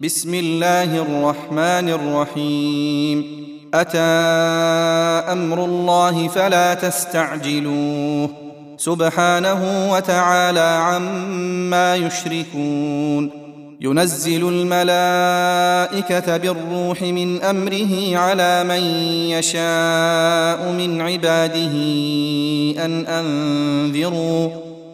بسم الله الرحمن الرحيم. أتى أمر الله فلا تستعجلوه. سبحانه وتعالى عما يشركون. ينزل الملائكة بالروح من أمره على من يشاء من عباده أن أنذروا.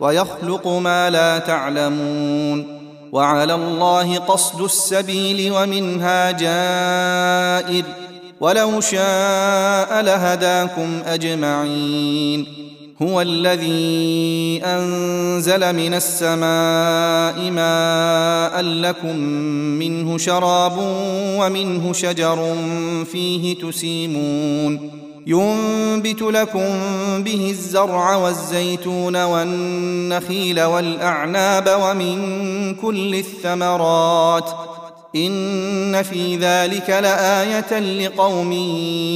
ويخلق ما لا تعلمون وعلى الله قصد السبيل ومنها جائر ولو شاء لهداكم أجمعين هو الذي أنزل من السماء ماء لكم منه شراب ومنه شجر فيه تسيمون ينبت لكم به الزرع والزيتون والنخيل والأعناب ومن كل الثمرات إن في ذلك لآية لقوم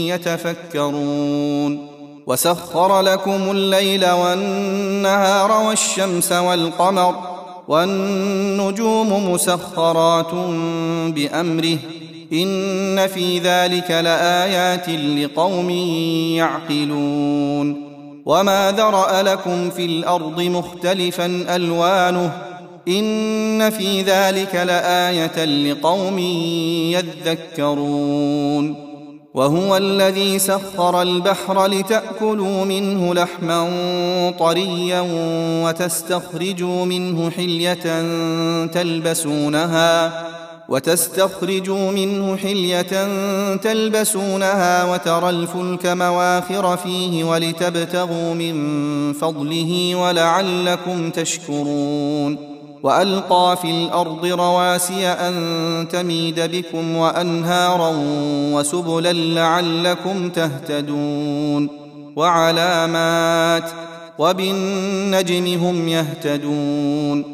يتفكرون وسخر لكم الليل والنهار والشمس والقمر والنجوم مسخرات بأمره إن في ذلك لآيات لقوم يعقلون. وما ذرأ لكم في الأرض مختلفا ألوانه. إن في ذلك لآية لقوم يذكرون. وهو الذي سخر البحر لتأكلوا منه لحما طريا وتستخرجوا منه حلية تلبسونها. وتستخرجوا منه حلية تلبسونها وترى الفلك مواخر فيه ولتبتغوا من فضله ولعلكم تشكرون وألقى في الأرض رواسي أن تميد بكم وأنهارا وسبلا لعلكم تهتدون وعلامات وبالنجم هم يهتدون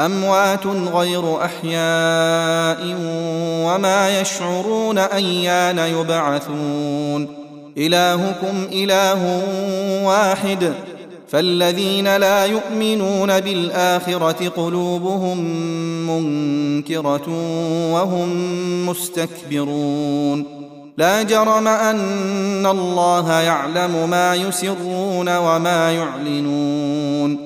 أموات غير أحياء وما يشعرون أيان يبعثون. إلهكم إله واحد. فالذين لا يؤمنون بالآخرة قلوبهم منكرة وهم مستكبرون. لا جرم أن الله يعلم ما يسرون وما يعلنون.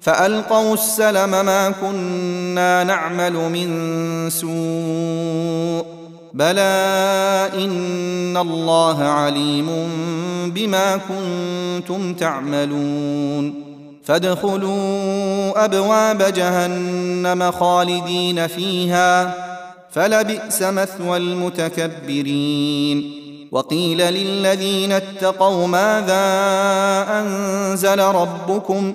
فألقوا السلم ما كنا نعمل من سوء. بلى إن الله عليم بما كنتم تعملون. فادخلوا أبواب جهنم خالدين فيها. فلبئس مثوى المتكبرين. وقيل للذين اتقوا ماذا أنزل ربكم؟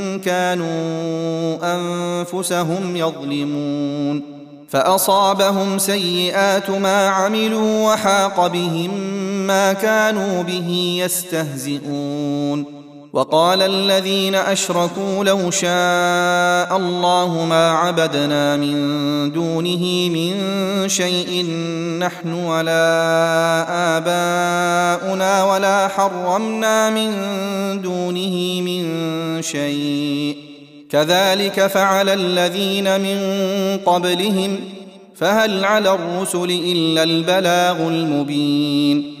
كانوا أنفسهم يظلمون فأصابهم سيئات ما عملوا وحاق بهم ما كانوا به يستهزئون وقال الذين أشركوا لو شاء الله ما عبدنا من دونه من شيء نحن ولا آباؤنا ولا حرمنا من دونه من شيء. كذلك فعل الذين من قبلهم فهل على الرسل إلا البلاغ المبين.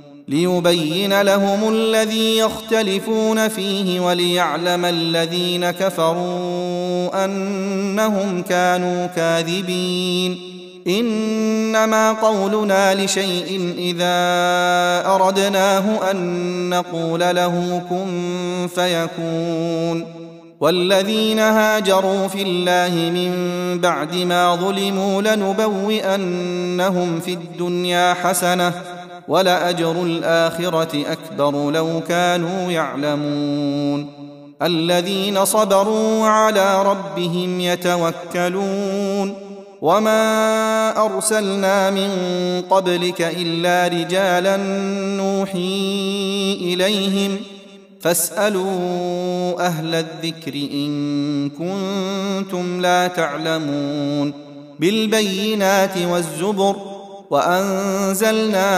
ليبين لهم الذي يختلفون فيه وليعلم الذين كفروا أنهم كانوا كاذبين. إنما قولنا لشيء إذا أردناه أن نقول له كن فيكون. والذين هاجروا في الله من بعد ما ظلموا لنبوئنهم في الدنيا حسنة ولأجر الآخرة أكبر لو كانوا يعلمون. الذين صبروا على ربهم يتوكلون. وما أرسلنا من قبلك إلا رجالا نوحي إليهم. فاسألوا أهل الذكر إن كنتم لا تعلمون. بالبينات والزبر وأنزلنا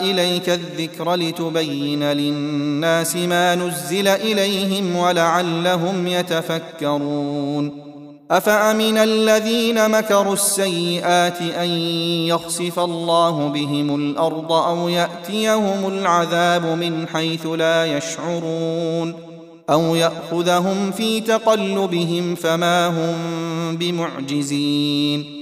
إليك الذكر لتبين للناس ما نزل إليهم ولعلهم يتفكرون. أفأمن الذين مكروا السيئات أن يخسف الله بهم الأرض أو يأتيهم العذاب من حيث لا يشعرون أو يأخذهم في تقلبهم فما هم بمعجزين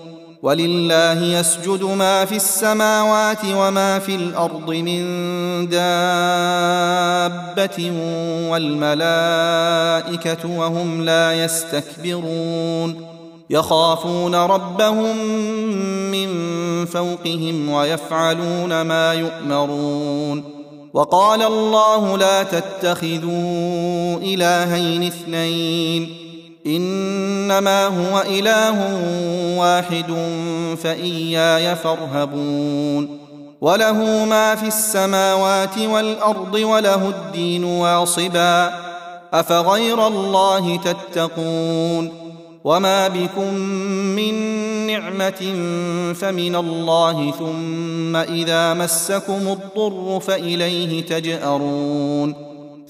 ولله يسجد ما في السماوات وما في الأرض من دابة والملائكة وهم لا يستكبرون. يخافون ربهم من فوقهم ويفعلون ما يؤمرون. وقال الله لا تتخذوا إلهين اثنين. إنما هو إله واحد فإياي فارهبون وله ما في السماوات والأرض وله الدين واصبا أفغير الله تتقون وما بكم من نعمة فمن الله ثم إذا مسكم الضر فإليه تجأرون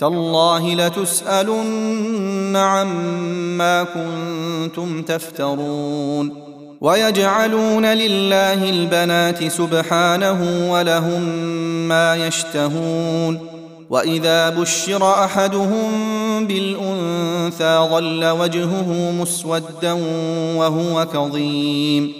تالله لتسألن عما كنتم تفترون ويجعلون لله البنات سبحانه ولهم ما يشتهون وإذا بشر أحدهم بالأنثى ظل وجهه مسودا وهو كظيم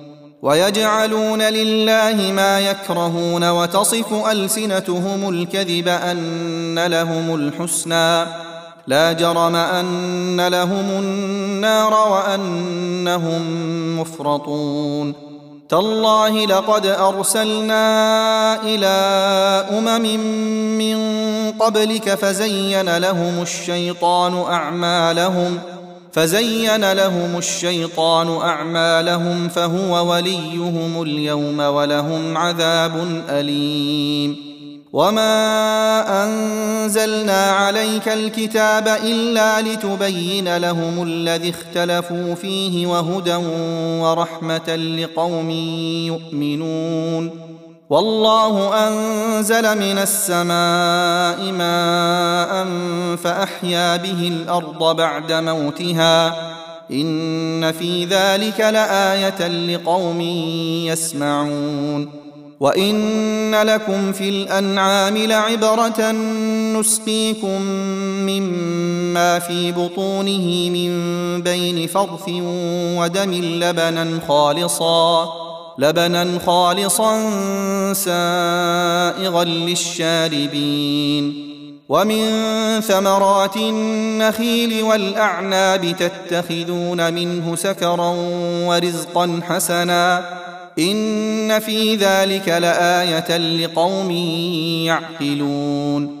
ويجعلون لله ما يكرهون وتصف ألسنتهم الكذب أن لهم الحسنى. لا جرم أن لهم النار وأنهم مفرطون. تالله لقد أرسلنا إلى أمم من قبلك فزين لهم الشيطان أعمالهم فزين لهم الشيطان أعمالهم فهو وليهم اليوم ولهم عذاب أليم. وما أنزلنا عليك الكتاب إلا لتبين لهم الذي اختلفوا فيه وهدى ورحمة لقوم يؤمنون. والله أنزل من السماء ماء فأحيا به الأرض بعد موتها. إن في ذلك لآية لقوم يسمعون. وإن لكم في الأنعام لعبرة نسقيكم مما في بطونه من بين فرث ودم لبنا خالصا. لبنا خالصا سائغا للشاربين. ومن ثمرات النخيل والأعناب تتخذون منه سكرا ورزقا حسنا. إن في ذلك لآية لقوم يعقلون.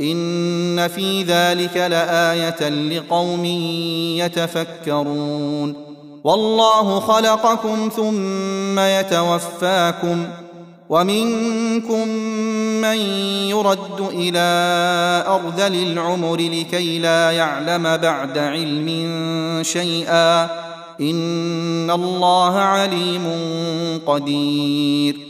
إن في ذلك لآية لقوم يتفكرون. والله خلقكم ثم يتوفاكم ومنكم من يرد إلى ارذل العمر لكي لا يعلم بعد علم شيئا. إن الله عليم قدير.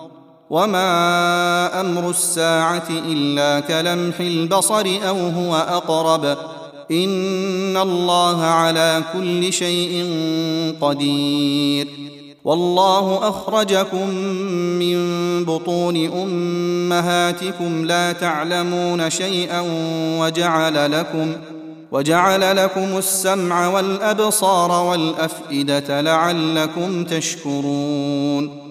وما أمر الساعة الا كلمح البصر أو هو اقرب ان الله على كل شيء قدير. والله اخرجكم من بطون امهاتكم لا تعلمون شيئا وجعل لكم وجعل لكم السمع والابصار والافئده لعلكم تشكرون.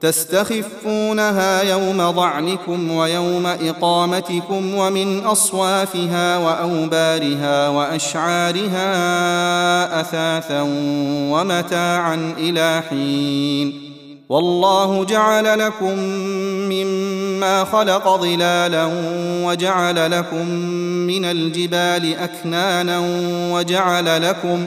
تستخفونها يوم ضعنكم ويوم إقامتكم ومن أصوافها وأوبارها وأشعارها أثاثا ومتاعا إلى حين. والله جعل لكم مما خلق ظلالا وجعل لكم من الجبال أكنانا وجعل لكم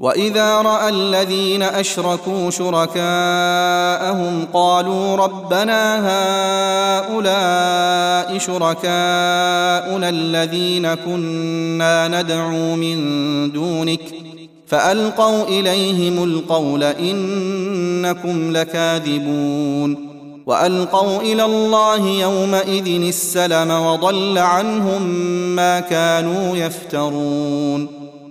وإذا رأى الذين أشركوا شركاءهم قالوا ربنا هؤلاء شركاؤنا الذين كنا ندعو من دونك فألقوا إليهم القول إنكم لكاذبون وألقوا إلى الله يومئذ السلم وضل عنهم ما كانوا يفترون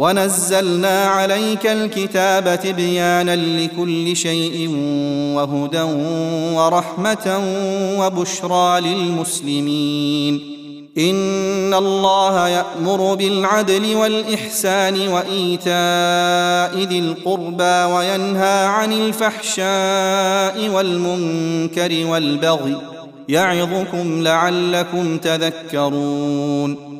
ونزلنا عليك الكتاب تبيانا لكل شيء وهدى ورحمه وبشرى للمسلمين ان الله يامر بالعدل والاحسان وايتاء ذي القربى وينهى عن الفحشاء والمنكر والبغي يعظكم لعلكم تذكرون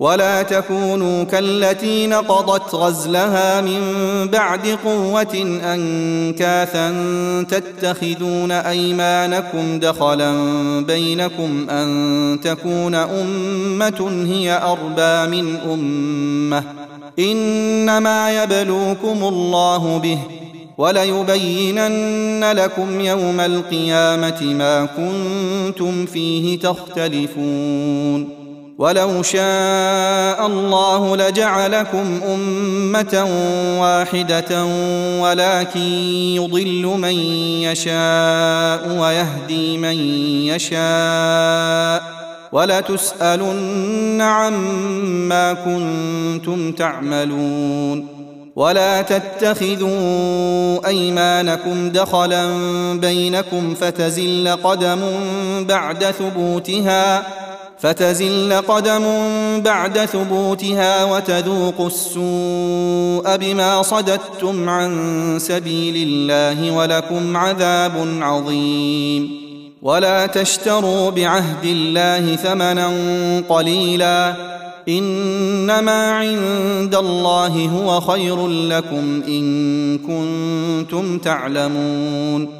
ولا تكونوا كالتي نقضت غزلها من بعد قوة أنكاثا تتخذون أيمانكم دخلا بينكم أن تكون أمة هي أربى من أمة. إنما يبلوكم الله به وليبينن لكم يوم القيامة ما كنتم فيه تختلفون. ولو شاء الله لجعلكم أمة واحدة ولكن يضل من يشاء ويهدي من يشاء ولتسألن عما كنتم تعملون ولا تتخذوا أيمانكم دخلا بينكم فتزل قدم بعد ثبوتها فتزل قدم بعد ثبوتها وتذوقوا السوء بما صددتم عن سبيل الله ولكم عذاب عظيم. ولا تشتروا بعهد الله ثمنا قليلا. إنما عند الله هو خير لكم إن كنتم تعلمون.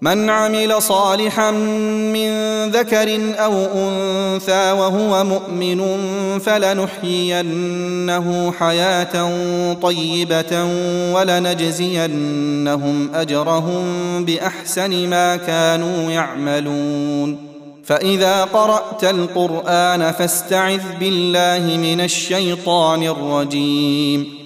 من عمل صالحا من ذكر أو أنثى وهو مؤمن فلنحيينه حياة طيبة ولنجزينهم أجرهم بأحسن ما كانوا يعملون. فإذا قرأت القرآن فاستعذ بالله من الشيطان الرجيم.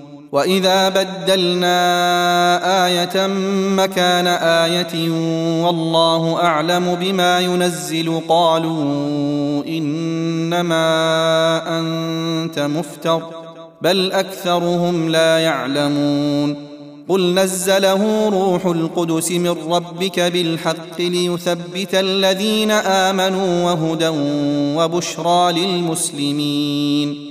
واذا بدلنا إيه مكان إيه والله اعلم بما ينزل قالوا انما انت مفتر بل اكثرهم لا يعلمون قل نزله روح القدس من ربك بالحق ليثبت الذين امنوا وهدى وبشرى للمسلمين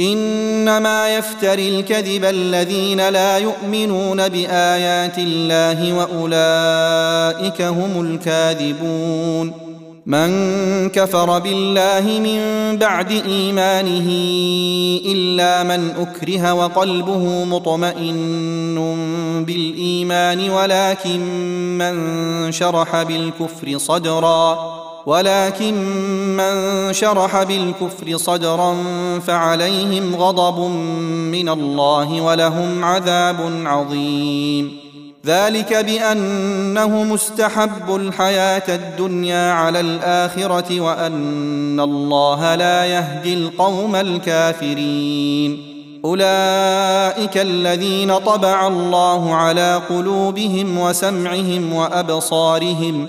إنما يفتري الكذب الذين لا يؤمنون بآيات الله وأولئك هم الكاذبون. من كفر بالله من بعد إيمانه إلا من أكره وقلبه مطمئن بالإيمان ولكن من شرح بالكفر صدرا. ولكن من شرح بالكفر صدرا فعليهم غضب من الله ولهم عذاب عظيم. ذلك بأنه مستحب الحياة الدنيا على الآخرة وأن الله لا يهدي القوم الكافرين. أولئك الذين طبع الله على قلوبهم وسمعهم وأبصارهم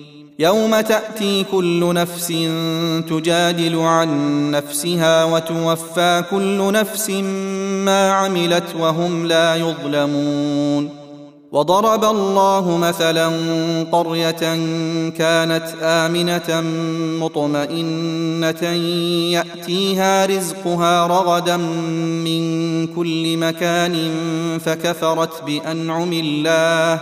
يوم تأتي كل نفس تجادل عن نفسها وتوفى كل نفس ما عملت وهم لا يظلمون. وضرب الله مثلا قرية كانت آمنة مطمئنة يأتيها رزقها رغدا من كل مكان فكفرت بأنعم الله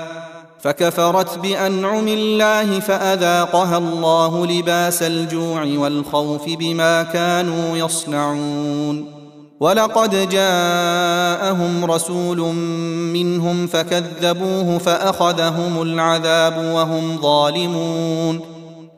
فكفرت بأنعم الله فأذاقها الله لباس الجوع والخوف بما كانوا يصنعون. ولقد جاءهم رسول منهم فكذبوه فأخذهم العذاب وهم ظالمون.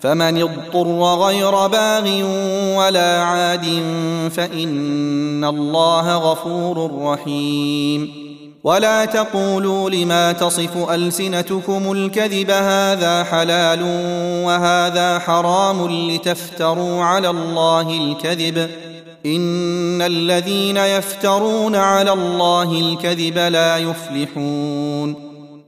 فمن اضطر غير باغ ولا عاد فإن الله غفور رحيم. ولا تقولوا لما تصف ألسنتكم الكذب هذا حلال وهذا حرام لتفتروا على الله الكذب. إن الذين يفترون على الله الكذب لا يفلحون.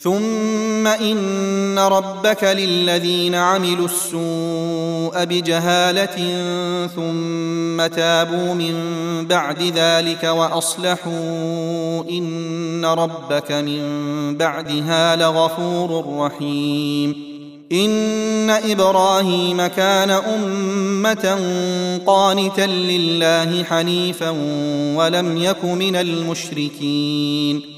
ثم إن ربك للذين عملوا السوء بجهالة ثم تابوا من بعد ذلك وأصلحوا إن ربك من بعدها لغفور رحيم. إن إبراهيم كان أمة قانتا لله حنيفا ولم يك من المشركين.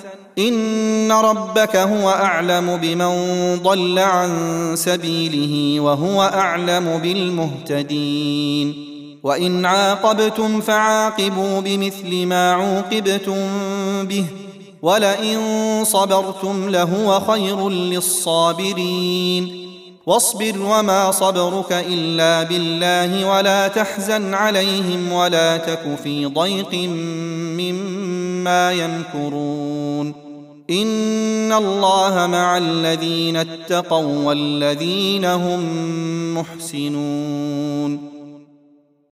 ان ربك هو اعلم بمن ضل عن سبيله وهو اعلم بالمهتدين وان عاقبتم فعاقبوا بمثل ما عوقبتم به ولئن صبرتم لهو خير للصابرين واصبر وما صبرك الا بالله ولا تحزن عليهم ولا تك في ضيق مما يمكرون. إن الله مع الذين اتقوا والذين هم محسنون.